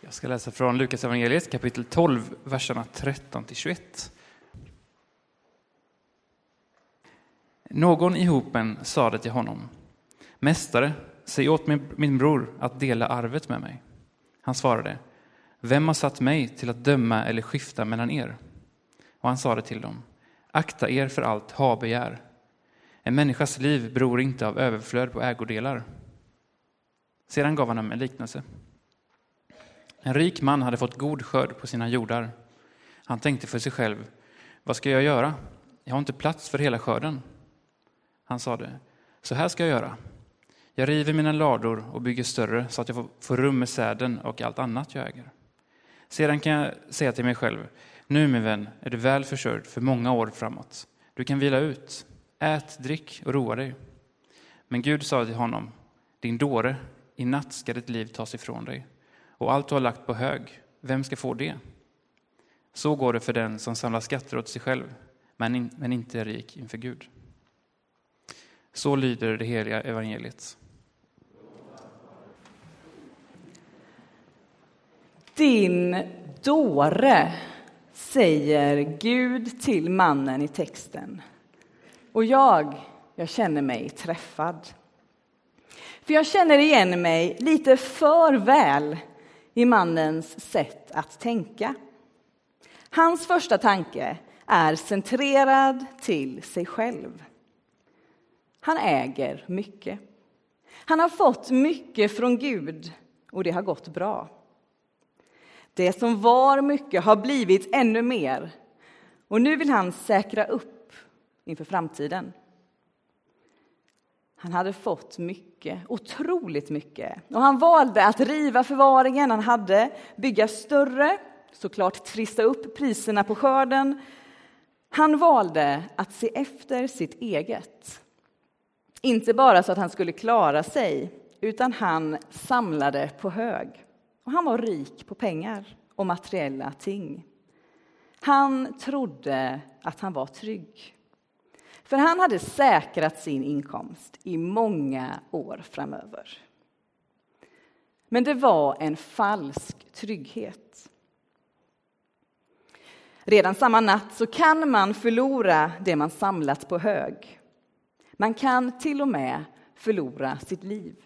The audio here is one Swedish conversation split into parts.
Jag ska läsa från Lukas evangeliet kapitel 12, verserna 13 till 21. Någon i hopen sade till honom, Mästare, säg åt min, min bror att dela arvet med mig. Han svarade, Vem har satt mig till att döma eller skifta mellan er? Och han sade till dem, Akta er för allt habegär. En människas liv beror inte av överflöd på ägodelar. Sedan gav han dem en liknelse. En rik man hade fått god skörd på sina jordar. Han tänkte för sig själv, vad ska jag göra? Jag har inte plats för hela skörden. Han sade, så här ska jag göra. Jag river mina lador och bygger större så att jag får rum med säden och allt annat jag äger. Sedan kan jag säga till mig själv, nu min vän är du väl försörjd för många år framåt. Du kan vila ut, ät, drick och roa dig. Men Gud sa till honom, din dåre, i natt ska ditt liv tas ifrån dig. Och allt du har lagt på hög, vem ska få det? Så går det för den som samlar skatter åt sig själv, men, in, men inte är rik inför Gud. Så lyder det heliga evangeliet. Din dåre, säger Gud till mannen i texten. Och jag, jag känner mig träffad. För jag känner igen mig lite för väl i mannens sätt att tänka. Hans första tanke är centrerad till sig själv. Han äger mycket. Han har fått mycket från Gud och det har gått bra. Det som var mycket har blivit ännu mer och nu vill han säkra upp inför framtiden. Han hade fått mycket, otroligt mycket. Och han valde att riva förvaringen han hade, bygga större, såklart trissa upp priserna på skörden. Han valde att se efter sitt eget. Inte bara så att han skulle klara sig, utan han samlade på hög. Och han var rik på pengar och materiella ting. Han trodde att han var trygg. För han hade säkrat sin inkomst i många år framöver. Men det var en falsk trygghet. Redan samma natt så kan man förlora det man samlat på hög. Man kan till och med förlora sitt liv.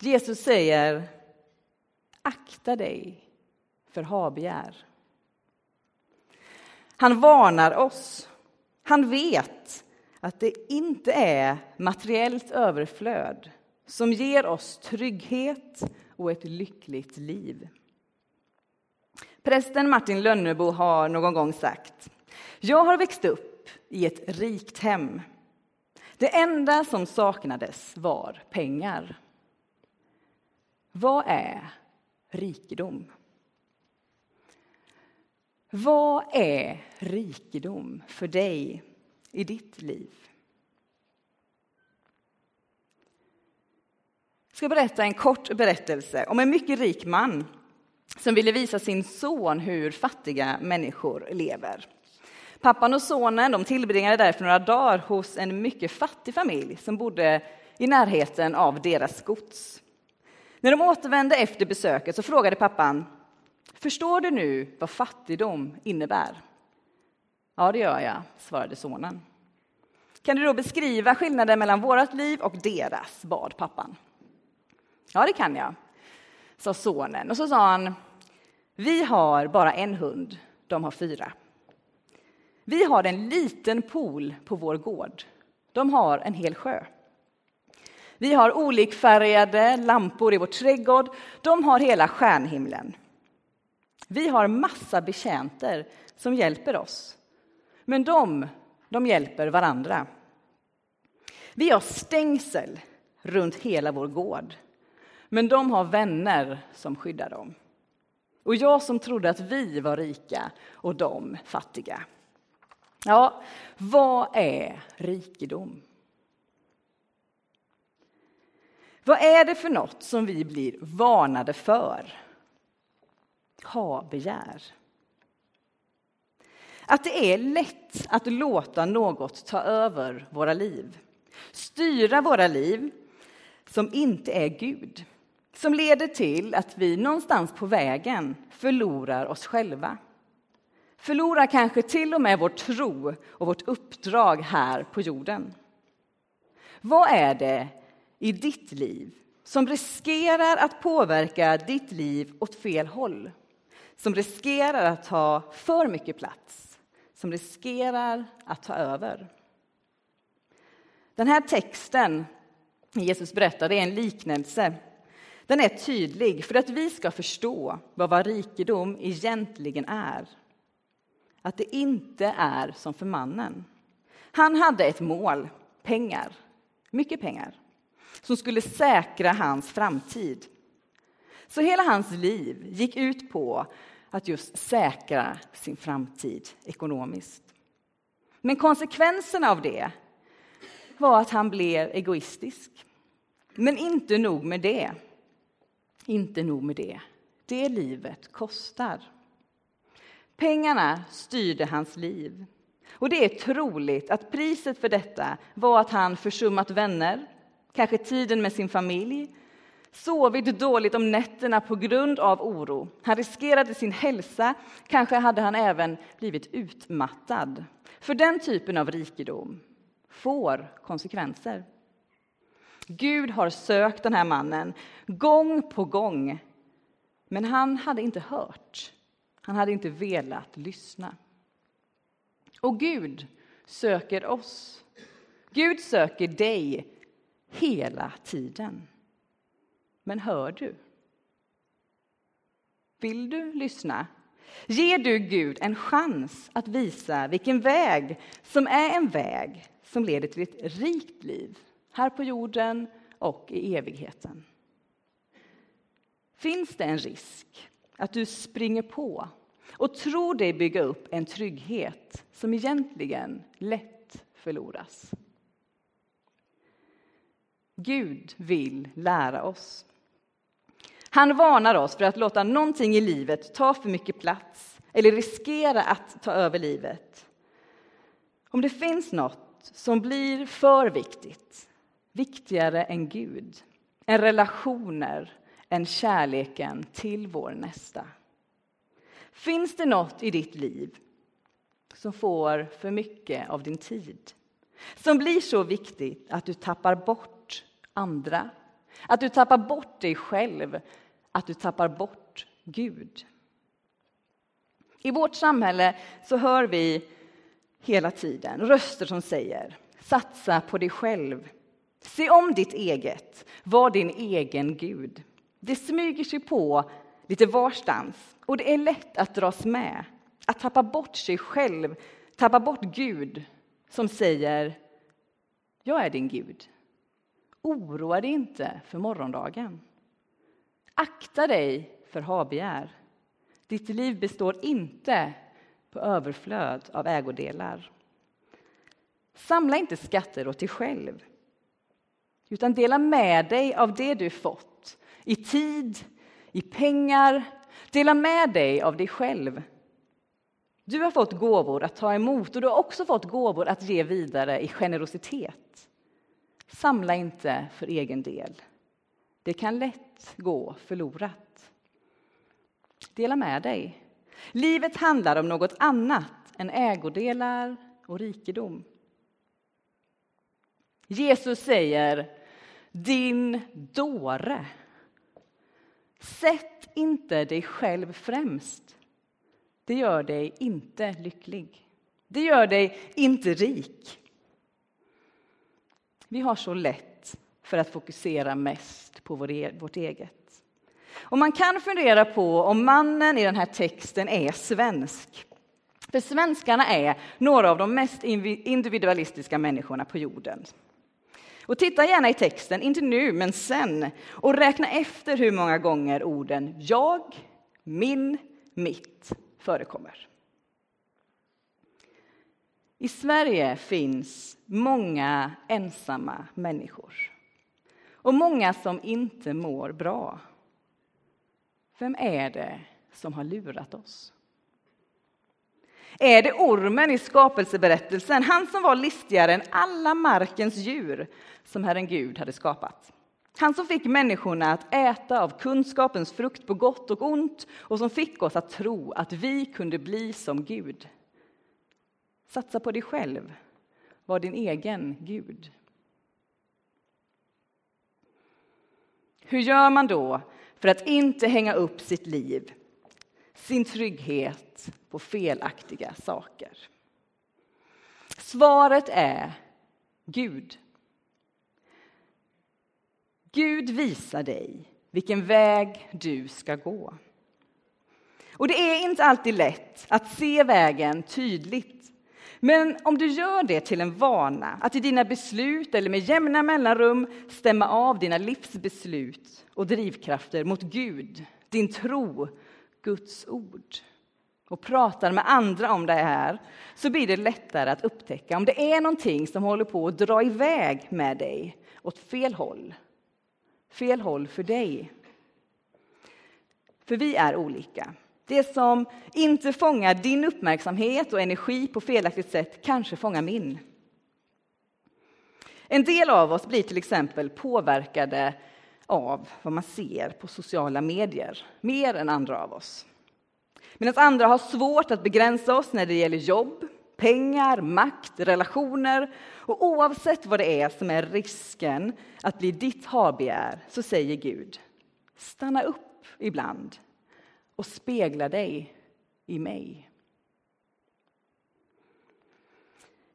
Jesus säger akta dig för habegär. Han varnar oss han vet att det inte är materiellt överflöd som ger oss trygghet och ett lyckligt liv. Prästen Martin Lönnebo har någon gång sagt Jag har växt upp i ett rikt hem. Det enda som saknades var pengar. Vad är rikedom? Vad är rikedom för dig i ditt liv? Jag ska berätta en kort berättelse om en mycket rik man som ville visa sin son hur fattiga människor lever. Pappan och sonen de tillbringade därför några dagar hos en mycket fattig familj som bodde i närheten av deras gods. När de återvände efter besöket så frågade pappan Förstår du nu vad fattigdom innebär? Ja, det gör jag, svarade sonen. Kan du då beskriva skillnaden mellan vårt liv och deras, bad pappan. Ja, det kan jag, sa sonen. Och så sa han, vi har bara en hund, de har fyra. Vi har en liten pool på vår gård. De har en hel sjö. Vi har olikfärgade lampor i vår trädgård. De har hela stjärnhimlen. Vi har massa betjänter som hjälper oss. Men de, de hjälper varandra. Vi har stängsel runt hela vår gård. Men de har vänner som skyddar dem. Och jag som trodde att vi var rika och de fattiga. Ja, vad är rikedom? Vad är det för något som vi blir varnade för? Ha begär. Att det är lätt att låta något ta över våra liv. Styra våra liv som inte är Gud. som leder till att vi någonstans på vägen förlorar oss själva. Förlorar kanske till och med vår tro och vårt uppdrag här på jorden. Vad är det i ditt liv som riskerar att påverka ditt liv åt fel håll? Som riskerar att ta för mycket plats, som riskerar att ta över. Den här texten Jesus berättar är en liknelse. Den är tydlig för att vi ska förstå vad, vad rikedom egentligen är. Att det inte är som för mannen. Han hade ett mål, pengar, mycket pengar, som skulle säkra hans framtid. Så hela hans liv gick ut på att just säkra sin framtid ekonomiskt. Men konsekvenserna av det var att han blev egoistisk. Men inte nog med det. Inte nog med det. Det livet kostar. Pengarna styrde hans liv. Och det är troligt att priset för detta var att han försummat vänner, kanske tiden med sin familj, sovit dåligt om nätterna på grund av oro. Han riskerade sin hälsa, kanske hade han även blivit utmattad. För den typen av rikedom får konsekvenser. Gud har sökt den här mannen gång på gång, men han hade inte hört. Han hade inte velat lyssna. Och Gud söker oss. Gud söker dig hela tiden. Men hör du? Vill du lyssna? Ger du Gud en chans att visa vilken väg som är en väg som leder till ett rikt liv här på jorden och i evigheten? Finns det en risk att du springer på och tror dig bygga upp en trygghet som egentligen lätt förloras? Gud vill lära oss. Han varnar oss för att låta någonting i livet ta för mycket plats eller riskera att ta över livet. Om det finns något som blir för viktigt, viktigare än Gud, än relationer, än kärleken till vår nästa. Finns det något i ditt liv som får för mycket av din tid? Som blir så viktigt att du tappar bort andra, att du tappar bort dig själv, att du tappar bort Gud. I vårt samhälle så hör vi hela tiden röster som säger satsa på dig själv. Se om ditt eget, var din egen Gud. Det smyger sig på lite varstans och det är lätt att dras med, att tappa bort sig själv, tappa bort Gud som säger jag är din Gud. Oroa dig inte för morgondagen. Akta dig för habegär. Ditt liv består inte på överflöd av ägodelar. Samla inte skatter åt dig själv, utan dela med dig av det du fått i tid, i pengar. Dela med dig av dig själv. Du har fått gåvor att ta emot och du har också fått gåvor att ge vidare i generositet. Samla inte för egen del. Det kan lätt gå förlorat. Dela med dig. Livet handlar om något annat än ägodelar och rikedom. Jesus säger din dåre. Sätt inte dig själv främst. Det gör dig inte lycklig. Det gör dig inte rik. Vi har så lätt för att fokusera mest på e- vårt eget. Och man kan fundera på om mannen i den här texten är svensk. För svenskarna är några av de mest individualistiska människorna på jorden. Och titta gärna i texten, inte nu men sen, och räkna efter hur många gånger orden jag, min, mitt förekommer. I Sverige finns många ensamma människor och många som inte mår bra. Vem är det som har lurat oss? Är det ormen i skapelseberättelsen, han som var listigare än alla markens djur som Herren Gud hade skapat? Han som fick människorna att äta av kunskapens frukt på gott och ont och som fick oss att tro att vi kunde bli som Gud. Satsa på dig själv. Var din egen Gud. Hur gör man då för att inte hänga upp sitt liv, sin trygghet på felaktiga saker? Svaret är Gud. Gud visar dig vilken väg du ska gå. Och det är inte alltid lätt att se vägen tydligt. Men om du gör det till en vana, att i dina beslut eller med jämna mellanrum stämma av dina livsbeslut och drivkrafter mot Gud, din tro, Guds ord och pratar med andra om det här så blir det lättare att upptäcka om det är någonting som håller på att dra iväg med dig åt fel håll. Fel håll för dig. För vi är olika. Det som inte fångar din uppmärksamhet och energi på felaktigt sätt kanske fångar min. En del av oss blir till exempel påverkade av vad man ser på sociala medier, mer än andra av oss. Medan andra har svårt att begränsa oss när det gäller jobb, pengar, makt, relationer. Och oavsett vad det är som är risken att bli ditt habegär så säger Gud, stanna upp ibland och spegla dig i mig.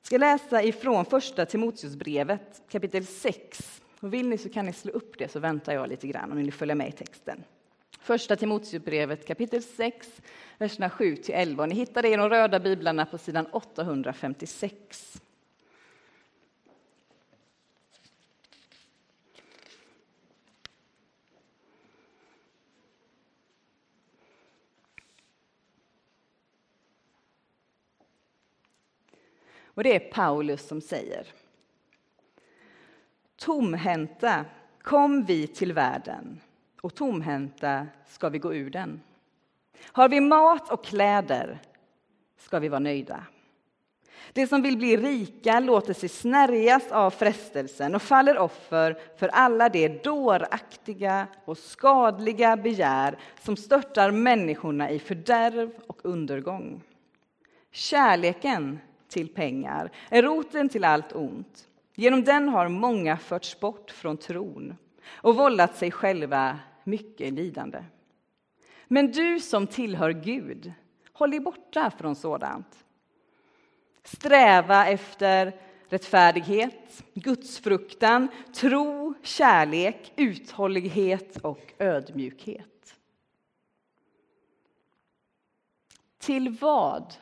Jag ska läsa ifrån första Timoteusbrevet kapitel 6. Och vill ni så kan ni slå upp det så väntar jag lite grann om ni vill följa med i texten. Första Timoteusbrevet kapitel 6, verserna 7-11. Ni hittar det i de röda biblarna på sidan 856. Och det är Paulus som säger. Tomhänta kom vi till världen och tomhänta ska vi gå ur den. Har vi mat och kläder ska vi vara nöjda. De som vill bli rika låter sig snärjas av frestelsen och faller offer för alla de dåraktiga och skadliga begär som störtar människorna i fördärv och undergång. Kärleken till pengar är roten till allt ont. Genom den har många förts bort från tron och vållat sig själva mycket lidande. Men du som tillhör Gud, håll dig borta från sådant. Sträva efter rättfärdighet, gudsfruktan, tro, kärlek, uthållighet och ödmjukhet. Till vad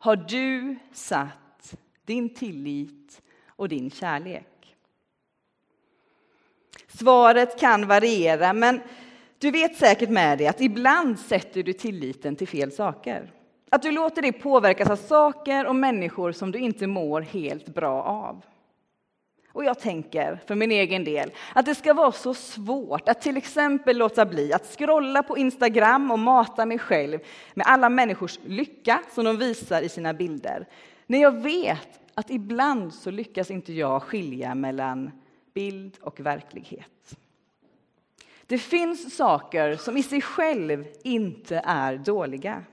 har du satt din tillit och din kärlek? Svaret kan variera, men du vet säkert med dig att ibland sätter du tilliten till fel saker. Att du låter dig påverkas av saker och människor som du inte mår helt bra av. Och jag tänker för min egen del att det ska vara så svårt att till exempel låta bli att scrolla på Instagram och mata mig själv med alla människors lycka som de visar i sina bilder. När jag vet att ibland så lyckas inte jag skilja mellan bild och verklighet. Det finns saker som i sig själv inte är dåliga.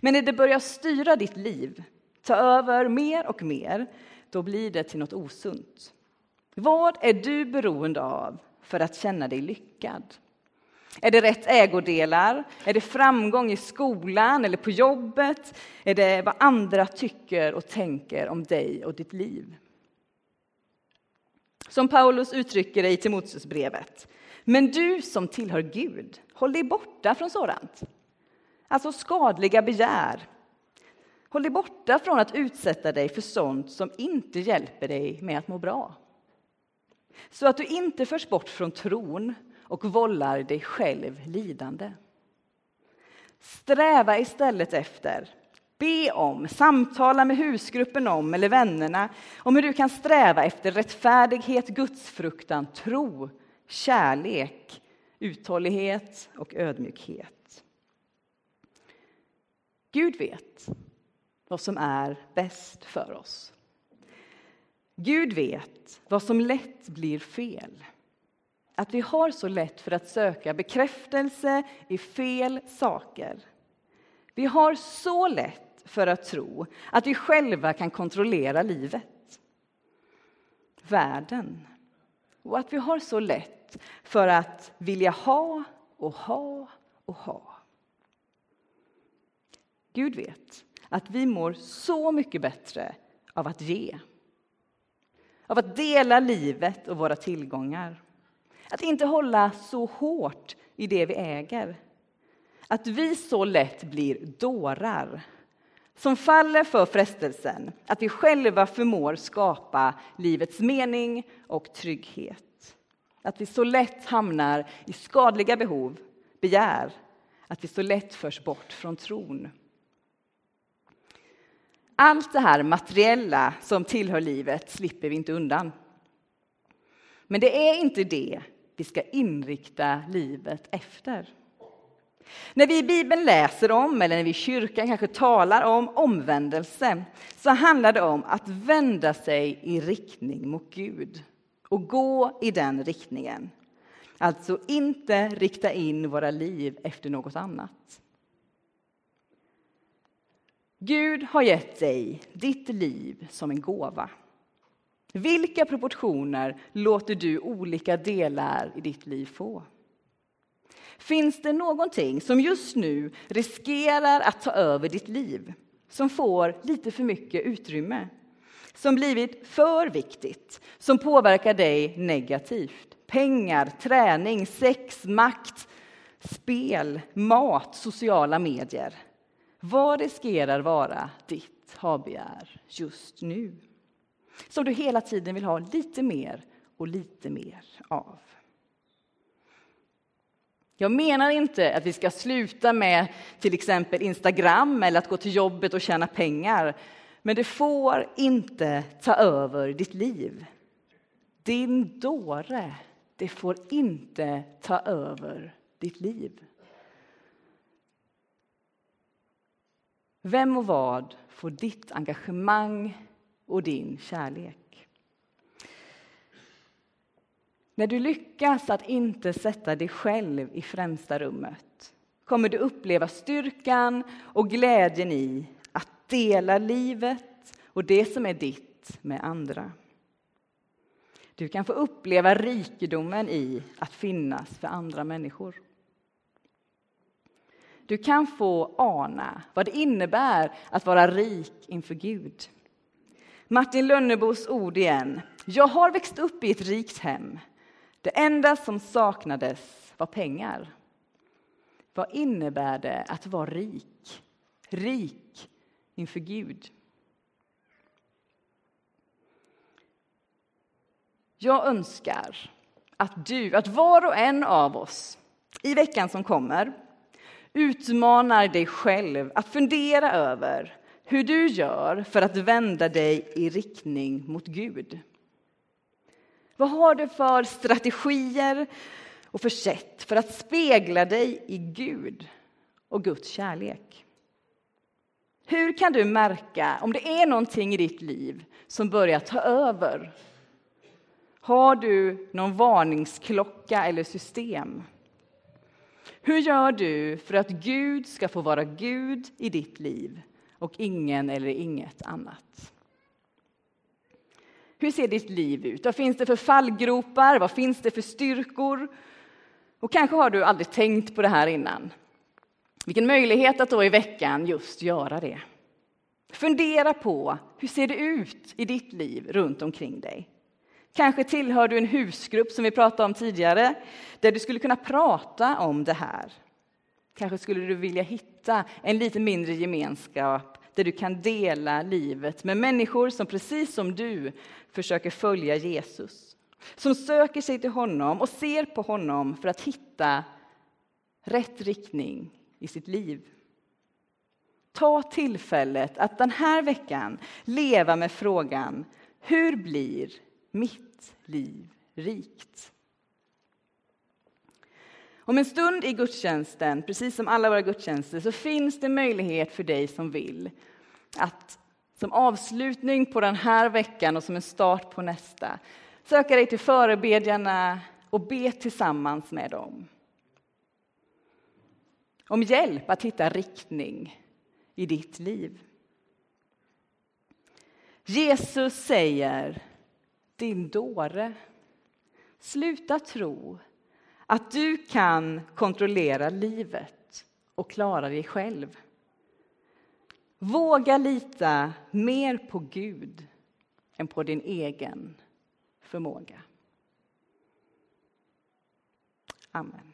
Men när det börjar styra ditt liv, ta över mer och mer, då blir det till något osunt. Vad är du beroende av för att känna dig lyckad? Är det rätt ägodelar? Är det framgång i skolan eller på jobbet? Är det vad andra tycker och tänker om dig och ditt liv? Som Paulus uttrycker det i Timoteusbrevet. Men du som tillhör Gud, håll dig borta från sådant. Alltså skadliga begär. Håll dig borta från att utsätta dig för sånt som inte hjälper dig med att må bra. Så att du inte förs bort från tron och vållar dig själv lidande. Sträva istället efter, be om, samtala med husgruppen om eller vännerna om hur du kan sträva efter rättfärdighet, gudsfruktan, tro, kärlek, uthållighet och ödmjukhet. Gud vet vad som är bäst för oss. Gud vet vad som lätt blir fel. att vi har så lätt för att söka bekräftelse i fel saker. Vi har så lätt för att tro att vi själva kan kontrollera livet, världen och att vi har så lätt för att vilja ha och ha och ha. Gud vet att vi mår så mycket bättre av att ge. Av att dela livet och våra tillgångar. Att inte hålla så hårt i det vi äger. Att vi så lätt blir dårar som faller för frestelsen att vi själva förmår skapa livets mening och trygghet. Att vi så lätt hamnar i skadliga behov, begär, att vi så lätt förs bort från tron. Allt det här materiella som tillhör livet slipper vi inte undan. Men det är inte det vi ska inrikta livet efter. När vi i Bibeln läser om, eller när vi i kyrkan kanske talar om omvändelse, så handlar det om att vända sig i riktning mot Gud och gå i den riktningen. Alltså inte rikta in våra liv efter något annat. Gud har gett dig ditt liv som en gåva. Vilka proportioner låter du olika delar i ditt liv få? Finns det någonting som just nu riskerar att ta över ditt liv, som får lite för mycket utrymme, som blivit för viktigt, som påverkar dig negativt? Pengar, träning, sex, makt, spel, mat, sociala medier. Vad riskerar vara ditt habegär just nu? Som du hela tiden vill ha lite mer och lite mer av. Jag menar inte att vi ska sluta med till exempel Instagram eller att gå till jobbet och tjäna pengar. Men det får inte ta över ditt liv. Din dåre, det får inte ta över ditt liv. Vem och vad får ditt engagemang och din kärlek? När du lyckas att inte sätta dig själv i främsta rummet kommer du uppleva styrkan och glädjen i att dela livet och det som är ditt med andra. Du kan få uppleva rikedomen i att finnas för andra människor. Du kan få ana vad det innebär att vara rik inför Gud. Martin Lönnebos ord igen. Jag har växt upp i ett rikt hem. Det enda som saknades var pengar. Vad innebär det att vara rik? Rik inför Gud. Jag önskar att du, att var och en av oss i veckan som kommer utmanar dig själv att fundera över hur du gör för att vända dig i riktning mot Gud. Vad har du för strategier och för sätt för att spegla dig i Gud och Guds kärlek? Hur kan du märka om det är någonting i ditt liv som börjar ta över? Har du någon varningsklocka eller system? Hur gör du för att Gud ska få vara Gud i ditt liv och ingen eller inget annat? Hur ser ditt liv ut? Vad finns det för fallgropar? Vad finns det för styrkor? Och kanske har du aldrig tänkt på det här innan. Vilken möjlighet att då i veckan just göra det. Fundera på hur ser det ut i ditt liv runt omkring dig? Kanske tillhör du en husgrupp som vi pratade om tidigare, där du skulle kunna prata om det här. Kanske skulle du vilja hitta en lite mindre gemenskap där du kan dela livet med människor som precis som du försöker följa Jesus. Som söker sig till honom och ser på honom för att hitta rätt riktning i sitt liv. Ta tillfället att den här veckan leva med frågan hur blir mitt liv rikt. Om en stund i gudstjänsten, precis som alla våra gudstjänster, så finns det möjlighet för dig som vill att som avslutning på den här veckan och som en start på nästa söka dig till förebedjarna och be tillsammans med dem. Om hjälp att hitta riktning i ditt liv. Jesus säger, din dåre, sluta tro att du kan kontrollera livet och klara dig själv. Våga lita mer på Gud än på din egen förmåga. Amen.